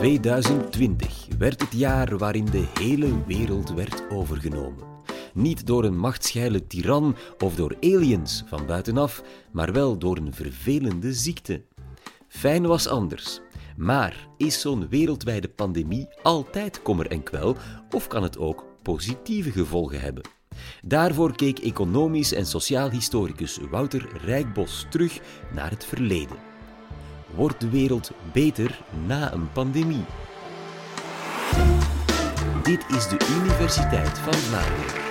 2020 werd het jaar waarin de hele wereld werd overgenomen. Niet door een machtsgeile tiran of door aliens van buitenaf, maar wel door een vervelende ziekte. Fijn was anders. Maar is zo'n wereldwijde pandemie altijd kommer en kwel of kan het ook positieve gevolgen hebben? Daarvoor keek economisch en sociaal historicus Wouter Rijkbos terug naar het verleden. Wordt de wereld beter na een pandemie? Dit is de Universiteit van Vlaanderen.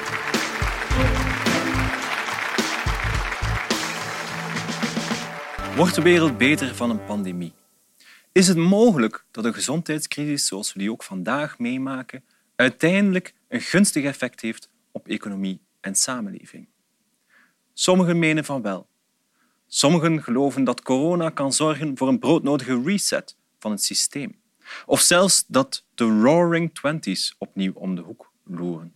Wordt de wereld beter van een pandemie? Is het mogelijk dat een gezondheidscrisis zoals we die ook vandaag meemaken uiteindelijk een gunstig effect heeft op economie en samenleving? Sommigen menen van wel. Sommigen geloven dat corona kan zorgen voor een broodnodige reset van het systeem. Of zelfs dat de Roaring Twenties opnieuw om de hoek loeren.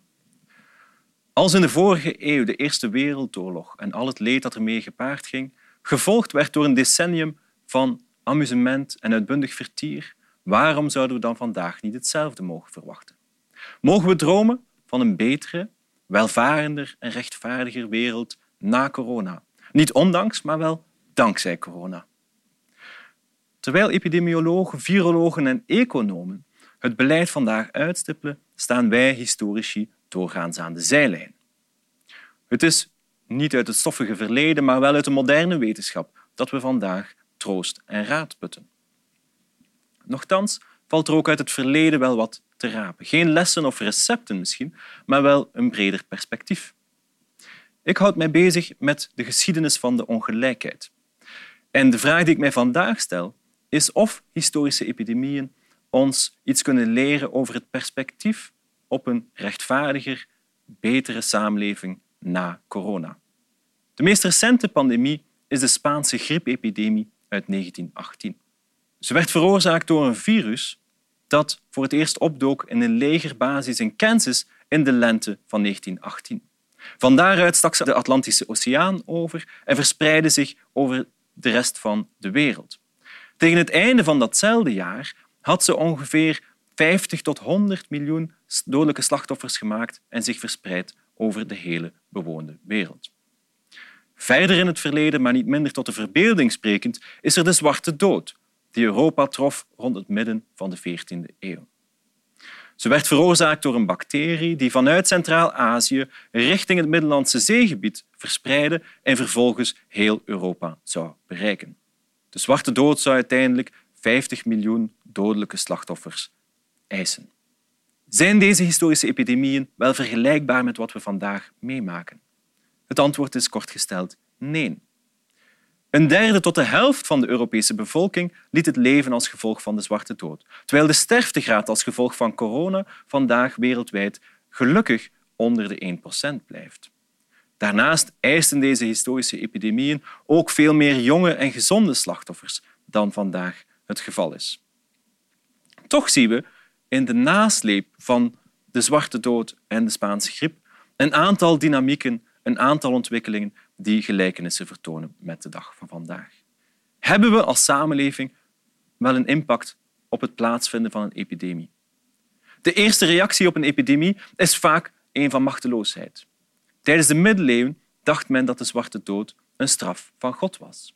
Als in de vorige eeuw de Eerste Wereldoorlog en al het leed dat ermee gepaard ging, gevolgd werd door een decennium van amusement en uitbundig vertier, waarom zouden we dan vandaag niet hetzelfde mogen verwachten? Mogen we dromen van een betere, welvarender en rechtvaardiger wereld na corona? Niet ondanks, maar wel dankzij corona. Terwijl epidemiologen, virologen en economen het beleid vandaag uitstippelen, staan wij historici doorgaans aan de zijlijn. Het is niet uit het stoffige verleden, maar wel uit de moderne wetenschap dat we vandaag troost en raad putten. Nochtans valt er ook uit het verleden wel wat te rapen. Geen lessen of recepten misschien, maar wel een breder perspectief. Ik houd mij bezig met de geschiedenis van de ongelijkheid. En de vraag die ik mij vandaag stel, is of historische epidemieën ons iets kunnen leren over het perspectief op een rechtvaardiger, betere samenleving na corona. De meest recente pandemie is de Spaanse griepepidemie uit 1918. Ze werd veroorzaakt door een virus dat voor het eerst opdook in een legerbasis in Kansas in de lente van 1918. Van daaruit stak ze de Atlantische Oceaan over en verspreidde zich over de rest van de wereld. Tegen het einde van datzelfde jaar had ze ongeveer 50 tot 100 miljoen dodelijke slachtoffers gemaakt en zich verspreid over de hele bewoonde wereld. Verder in het verleden, maar niet minder tot de verbeelding sprekend, is er de Zwarte Dood, die Europa trof rond het midden van de 14e eeuw. Ze werd veroorzaakt door een bacterie die vanuit Centraal-Azië richting het Middellandse zeegebied verspreidde en vervolgens heel Europa zou bereiken. De Zwarte Dood zou uiteindelijk 50 miljoen dodelijke slachtoffers eisen. Zijn deze historische epidemieën wel vergelijkbaar met wat we vandaag meemaken? Het antwoord is kort gesteld nee. Een derde tot de helft van de Europese bevolking liet het leven als gevolg van de zwarte dood, terwijl de sterftegraad als gevolg van corona vandaag wereldwijd gelukkig onder de 1% blijft. Daarnaast eisten deze historische epidemieën ook veel meer jonge en gezonde slachtoffers dan vandaag het geval is. Toch zien we in de nasleep van de zwarte dood en de Spaanse griep een aantal dynamieken, een aantal ontwikkelingen die gelijkenissen vertonen met de dag van vandaag. Hebben we als samenleving wel een impact op het plaatsvinden van een epidemie? De eerste reactie op een epidemie is vaak een van machteloosheid. Tijdens de middeleeuwen dacht men dat de zwarte dood een straf van God was.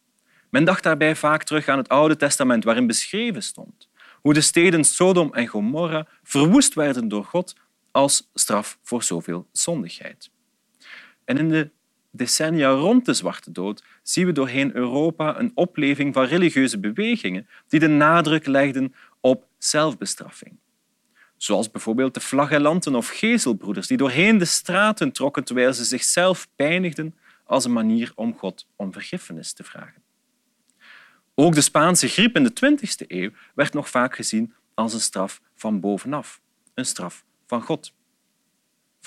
Men dacht daarbij vaak terug aan het Oude Testament, waarin beschreven stond hoe de steden Sodom en Gomorra verwoest werden door God als straf voor zoveel zondigheid. En in de decennia rond de Zwarte Dood zien we doorheen Europa een opleving van religieuze bewegingen die de nadruk legden op zelfbestraffing. Zoals bijvoorbeeld de flagellanten of gezelbroeders die doorheen de straten trokken terwijl ze zichzelf pijnigden als een manier om God om vergiffenis te vragen. Ook de Spaanse griep in de 20e eeuw werd nog vaak gezien als een straf van bovenaf, een straf van God.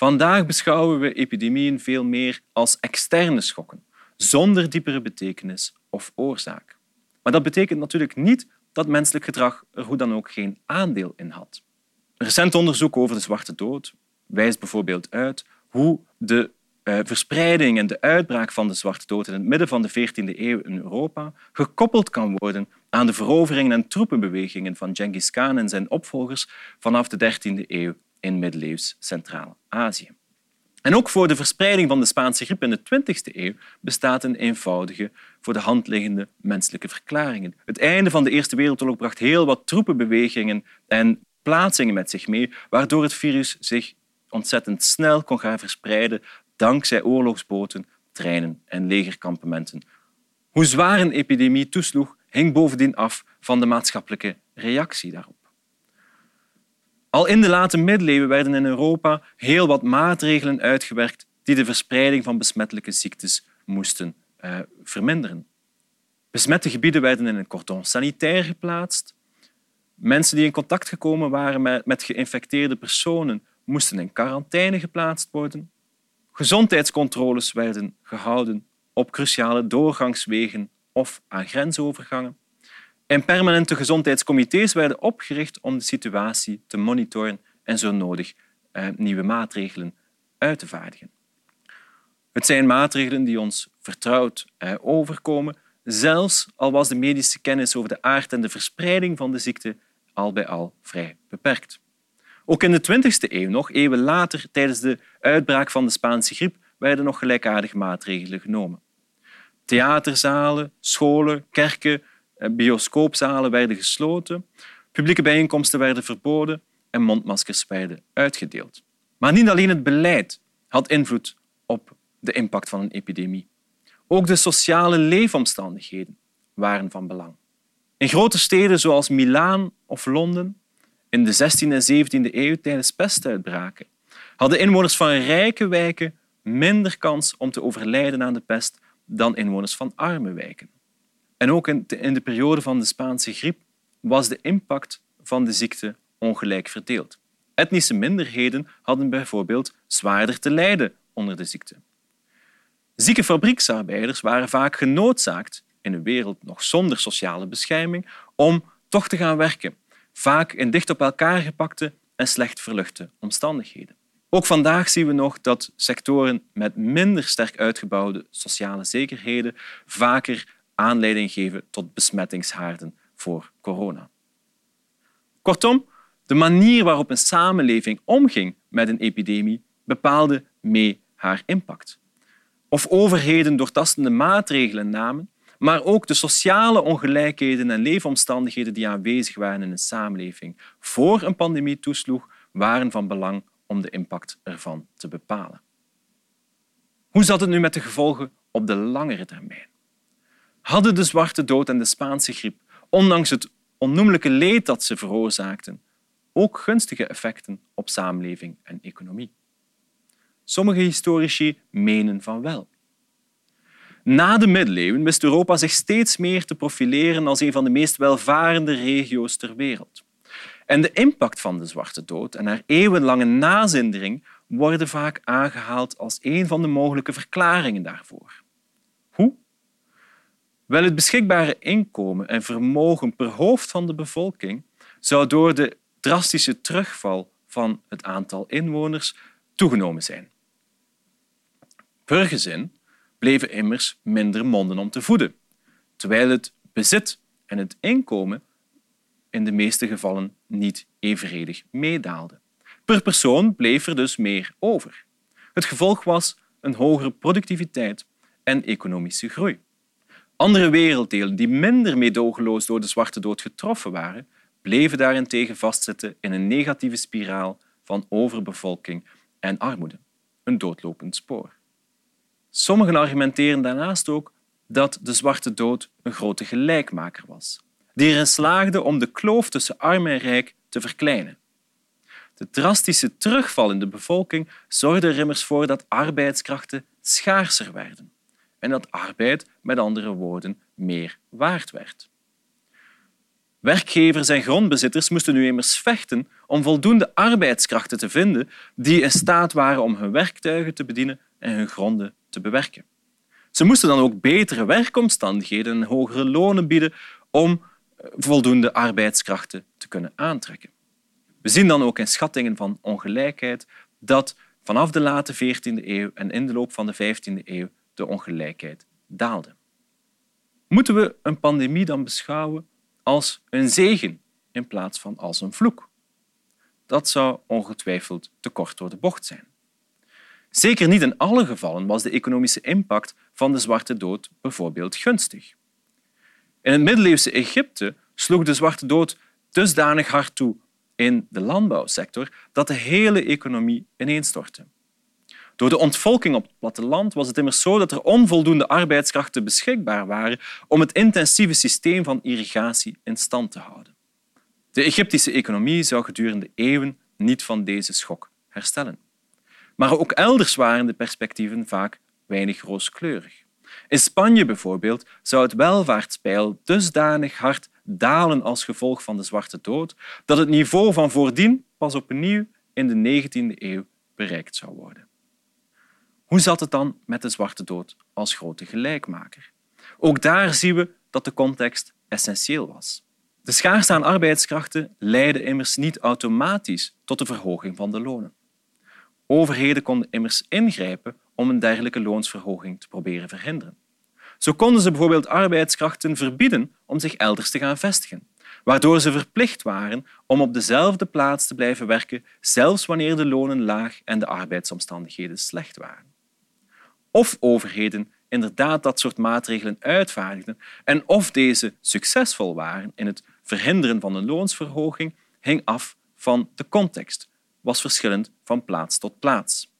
Vandaag beschouwen we epidemieën veel meer als externe schokken, zonder diepere betekenis of oorzaak. Maar dat betekent natuurlijk niet dat menselijk gedrag er hoe dan ook geen aandeel in had. Recent onderzoek over de Zwarte Dood wijst bijvoorbeeld uit hoe de eh, verspreiding en de uitbraak van de Zwarte Dood in het midden van de 14e eeuw in Europa gekoppeld kan worden aan de veroveringen en troepenbewegingen van Genghis Khan en zijn opvolgers vanaf de 13e eeuw in middeleeuws Centraal-Azië. En ook voor de verspreiding van de Spaanse griep in de 20e eeuw bestaat een eenvoudige, voor de hand liggende menselijke verklaring. Het einde van de Eerste Wereldoorlog bracht heel wat troepenbewegingen en plaatsingen met zich mee, waardoor het virus zich ontzettend snel kon gaan verspreiden dankzij oorlogsboten, treinen en legerkampementen. Hoe zwaar een epidemie toesloeg, hing bovendien af van de maatschappelijke reactie daarop. Al in de late middeleeuwen werden in Europa heel wat maatregelen uitgewerkt die de verspreiding van besmettelijke ziektes moesten uh, verminderen. Besmette gebieden werden in een cordon sanitair geplaatst. Mensen die in contact gekomen waren met geïnfecteerde personen moesten in quarantaine geplaatst worden. Gezondheidscontroles werden gehouden op cruciale doorgangswegen of aan grensovergangen. En permanente gezondheidscomité's werden opgericht om de situatie te monitoren en zo nodig eh, nieuwe maatregelen uit te vaardigen. Het zijn maatregelen die ons vertrouwd eh, overkomen, zelfs al was de medische kennis over de aard en de verspreiding van de ziekte al bij al vrij beperkt. Ook in de 20e eeuw, nog eeuwen later, tijdens de uitbraak van de Spaanse griep, werden nog gelijkaardige maatregelen genomen. Theaterzalen, scholen, kerken, bioscoopzalen werden gesloten, publieke bijeenkomsten werden verboden en mondmaskers werden uitgedeeld. Maar niet alleen het beleid had invloed op de impact van een epidemie. Ook de sociale leefomstandigheden waren van belang. In grote steden zoals Milaan of Londen in de 16e en 17e eeuw tijdens pestuitbraken hadden inwoners van rijke wijken minder kans om te overlijden aan de pest dan inwoners van arme wijken. En ook in de periode van de Spaanse griep was de impact van de ziekte ongelijk verdeeld. Etnische minderheden hadden bijvoorbeeld zwaarder te lijden onder de ziekte. Zieke fabrieksarbeiders waren vaak genoodzaakt, in een wereld nog zonder sociale bescherming, om toch te gaan werken, vaak in dicht op elkaar gepakte en slecht verluchte omstandigheden. Ook vandaag zien we nog dat sectoren met minder sterk uitgebouwde sociale zekerheden vaker aanleiding geven tot besmettingshaarden voor corona. Kortom, de manier waarop een samenleving omging met een epidemie bepaalde mee haar impact. Of overheden doortastende maatregelen namen, maar ook de sociale ongelijkheden en leefomstandigheden die aanwezig waren in een samenleving voor een pandemie toesloeg, waren van belang om de impact ervan te bepalen. Hoe zat het nu met de gevolgen op de langere termijn? Hadden de zwarte dood en de Spaanse griep, ondanks het onnoemelijke leed dat ze veroorzaakten, ook gunstige effecten op samenleving en economie? Sommige historici menen van wel. Na de middeleeuwen wist Europa zich steeds meer te profileren als een van de meest welvarende regio's ter wereld. En de impact van de Zwarte Dood en haar eeuwenlange nazindering worden vaak aangehaald als een van de mogelijke verklaringen daarvoor. Wel, het beschikbare inkomen en vermogen per hoofd van de bevolking zou door de drastische terugval van het aantal inwoners toegenomen zijn. Per gezin bleven immers minder monden om te voeden, terwijl het bezit en het inkomen in de meeste gevallen niet evenredig meedaalden. Per persoon bleef er dus meer over. Het gevolg was een hogere productiviteit en economische groei. Andere werelddelen die minder meedogenloos door de zwarte dood getroffen waren, bleven daarentegen vastzitten in een negatieve spiraal van overbevolking en armoede, een doodlopend spoor. Sommigen argumenteren daarnaast ook dat de zwarte dood een grote gelijkmaker was, die erin slaagde om de kloof tussen arm en rijk te verkleinen. De drastische terugval in de bevolking zorgde er immers voor dat arbeidskrachten schaarser werden en dat arbeid, met andere woorden, meer waard werd. Werkgevers en grondbezitters moesten nu immers vechten om voldoende arbeidskrachten te vinden die in staat waren om hun werktuigen te bedienen en hun gronden te bewerken. Ze moesten dan ook betere werkomstandigheden en hogere lonen bieden om eh, voldoende arbeidskrachten te kunnen aantrekken. We zien dan ook in schattingen van ongelijkheid dat vanaf de late 14e eeuw en in de loop van de 15e eeuw de ongelijkheid daalde. Moeten we een pandemie dan beschouwen als een zegen in plaats van als een vloek. Dat zou ongetwijfeld te kort door de bocht zijn. Zeker niet in alle gevallen was de economische impact van de Zwarte Dood bijvoorbeeld gunstig. In het middeleeuwse Egypte sloeg de Zwarte Dood dusdanig hard toe in de landbouwsector dat de hele economie ineenstortte. Door de ontvolking op het platteland was het immers zo dat er onvoldoende arbeidskrachten beschikbaar waren om het intensieve systeem van irrigatie in stand te houden. De Egyptische economie zou gedurende eeuwen niet van deze schok herstellen. Maar ook elders waren de perspectieven vaak weinig rooskleurig. In Spanje bijvoorbeeld zou het welvaartspeil dusdanig hard dalen als gevolg van de Zwarte Dood dat het niveau van voordien pas opnieuw in de 19e eeuw bereikt zou worden. Hoe zat het dan met de Zwarte Dood als grote gelijkmaker? Ook daar zien we dat de context essentieel was. De schaarste aan arbeidskrachten leidde immers niet automatisch tot de verhoging van de lonen. Overheden konden immers ingrijpen om een dergelijke loonsverhoging te proberen verhinderen. Zo konden ze bijvoorbeeld arbeidskrachten verbieden om zich elders te gaan vestigen, waardoor ze verplicht waren om op dezelfde plaats te blijven werken, zelfs wanneer de lonen laag en de arbeidsomstandigheden slecht waren. Of overheden inderdaad dat soort maatregelen uitvaardigden en of deze succesvol waren in het verhinderen van een loonsverhoging, hing af van de context, was verschillend van plaats tot plaats.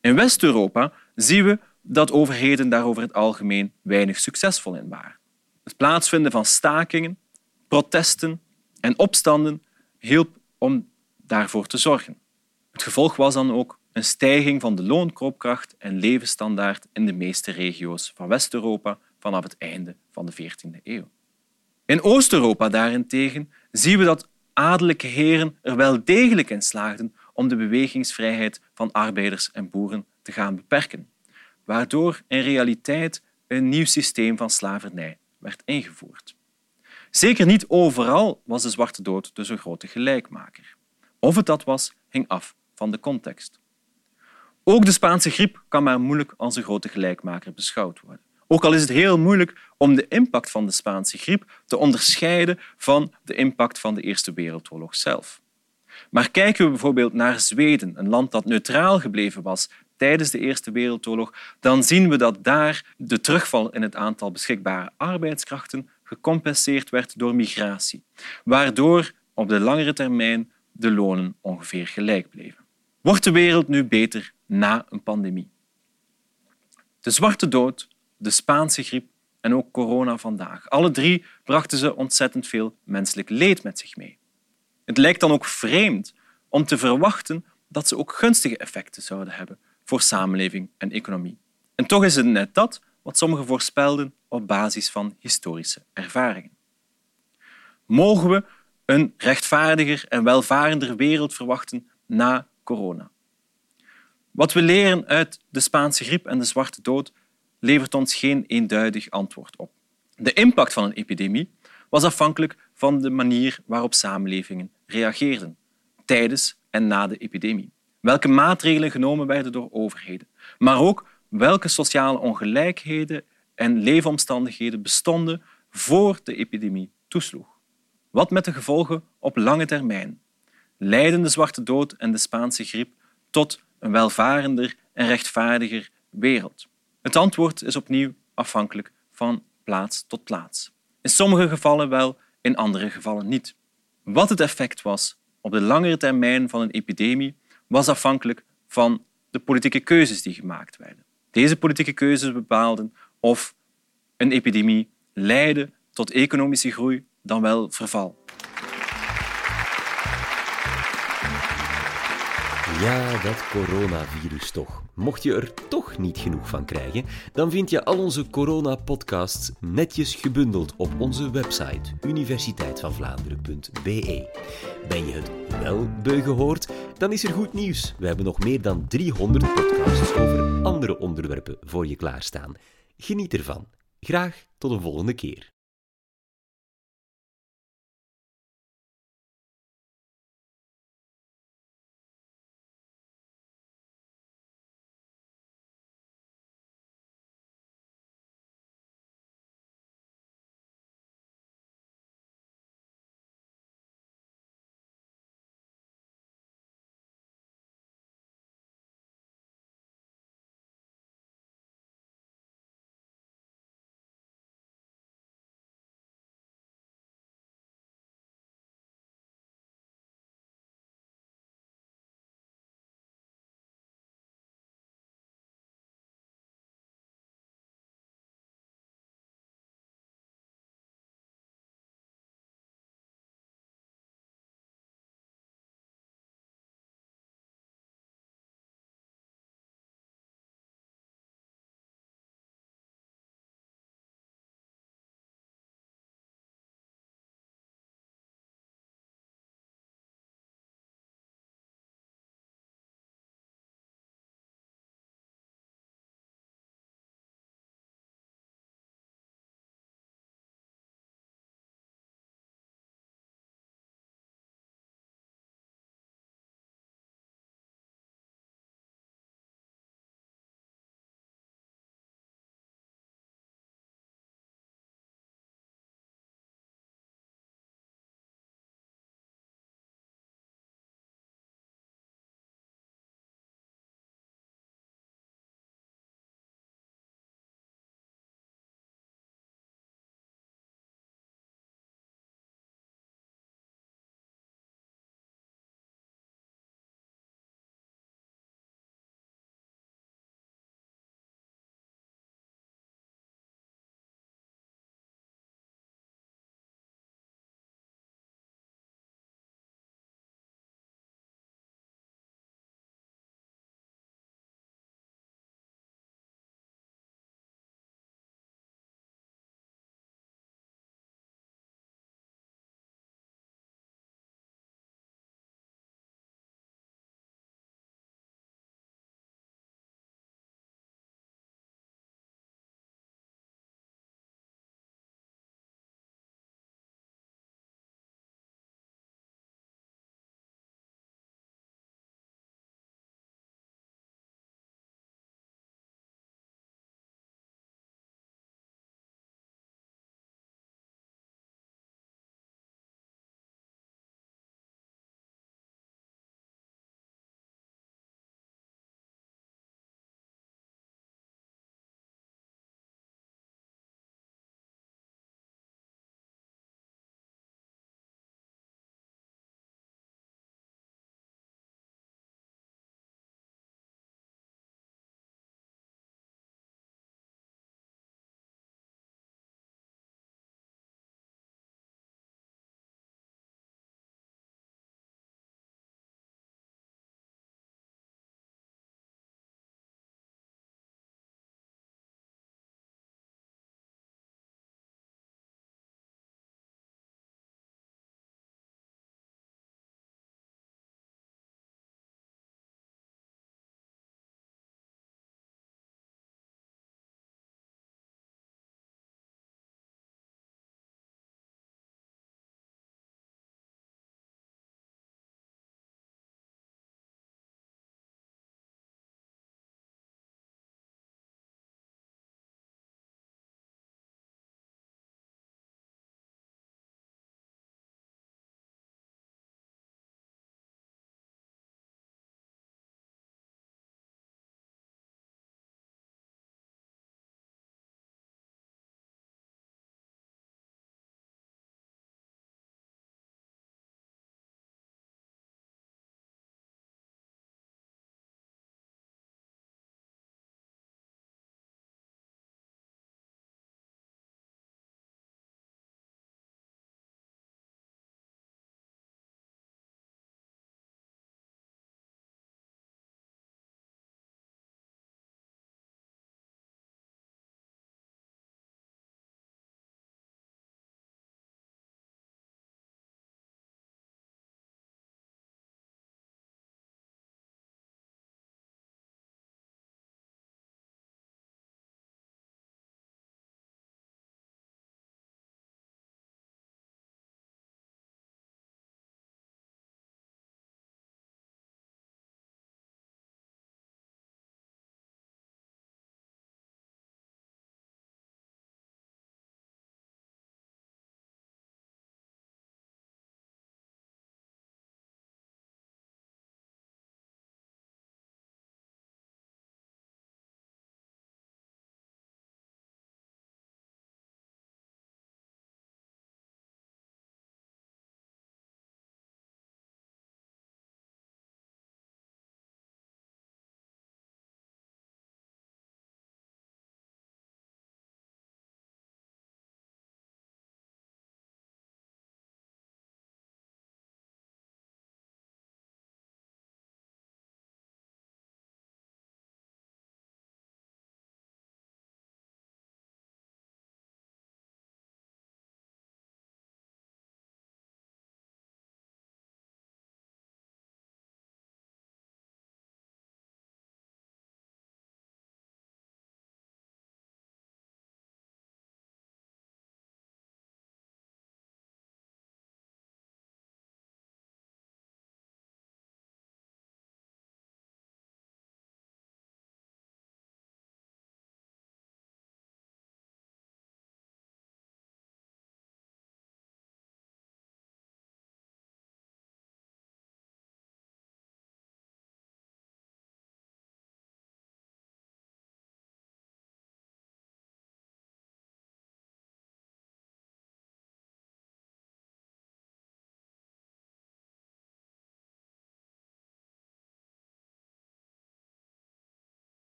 In West-Europa zien we dat overheden daar over het algemeen weinig succesvol in waren. Het plaatsvinden van stakingen, protesten en opstanden hielp om daarvoor te zorgen. Het gevolg was dan ook een stijging van de loonkoopkracht en levensstandaard in de meeste regio's van West-Europa vanaf het einde van de 14e eeuw. In Oost-Europa daarentegen zien we dat adellijke heren er wel degelijk in slaagden om de bewegingsvrijheid van arbeiders en boeren te gaan beperken, waardoor in realiteit een nieuw systeem van slavernij werd ingevoerd. Zeker niet overal was de Zwarte Dood dus een grote gelijkmaker. Of het dat was, hing af van de context. Ook de Spaanse griep kan maar moeilijk als een grote gelijkmaker beschouwd worden. Ook al is het heel moeilijk om de impact van de Spaanse griep te onderscheiden van de impact van de Eerste Wereldoorlog zelf. Maar kijken we bijvoorbeeld naar Zweden, een land dat neutraal gebleven was tijdens de Eerste Wereldoorlog, dan zien we dat daar de terugval in het aantal beschikbare arbeidskrachten gecompenseerd werd door migratie, waardoor op de langere termijn de lonen ongeveer gelijk bleven. Wordt de wereld nu beter na een pandemie? De zwarte dood, de Spaanse griep en ook corona vandaag. Alle drie brachten ze ontzettend veel menselijk leed met zich mee. Het lijkt dan ook vreemd om te verwachten dat ze ook gunstige effecten zouden hebben voor samenleving en economie. En toch is het net dat wat sommigen voorspelden op basis van historische ervaringen. Mogen we een rechtvaardiger en welvarender wereld verwachten na corona? Wat we leren uit de Spaanse griep en de Zwarte Dood levert ons geen eenduidig antwoord op. De impact van een epidemie was afhankelijk van de manier waarop samenlevingen reageerden tijdens en na de epidemie. Welke maatregelen genomen werden door overheden, maar ook welke sociale ongelijkheden en leefomstandigheden bestonden voor de epidemie toesloeg. Wat met de gevolgen op lange termijn? Leiden de Zwarte Dood en de Spaanse griep tot een welvarender en rechtvaardiger wereld? Het antwoord is opnieuw afhankelijk van plaats tot plaats. In sommige gevallen wel, in andere gevallen niet. Wat het effect was op de langere termijn van een epidemie was afhankelijk van de politieke keuzes die gemaakt werden. Deze politieke keuzes bepaalden of een epidemie leidde tot economische groei dan wel verval. Ja, dat coronavirus toch. Mocht je er toch niet genoeg van krijgen, dan vind je al onze corona-podcasts netjes gebundeld op onze website universiteitvanvlaanderen.be. Ben je het wel beu? Dan is er goed nieuws. We hebben nog meer dan 300 podcasts over andere onderwerpen voor je klaarstaan. Geniet ervan. Graag tot een volgende keer.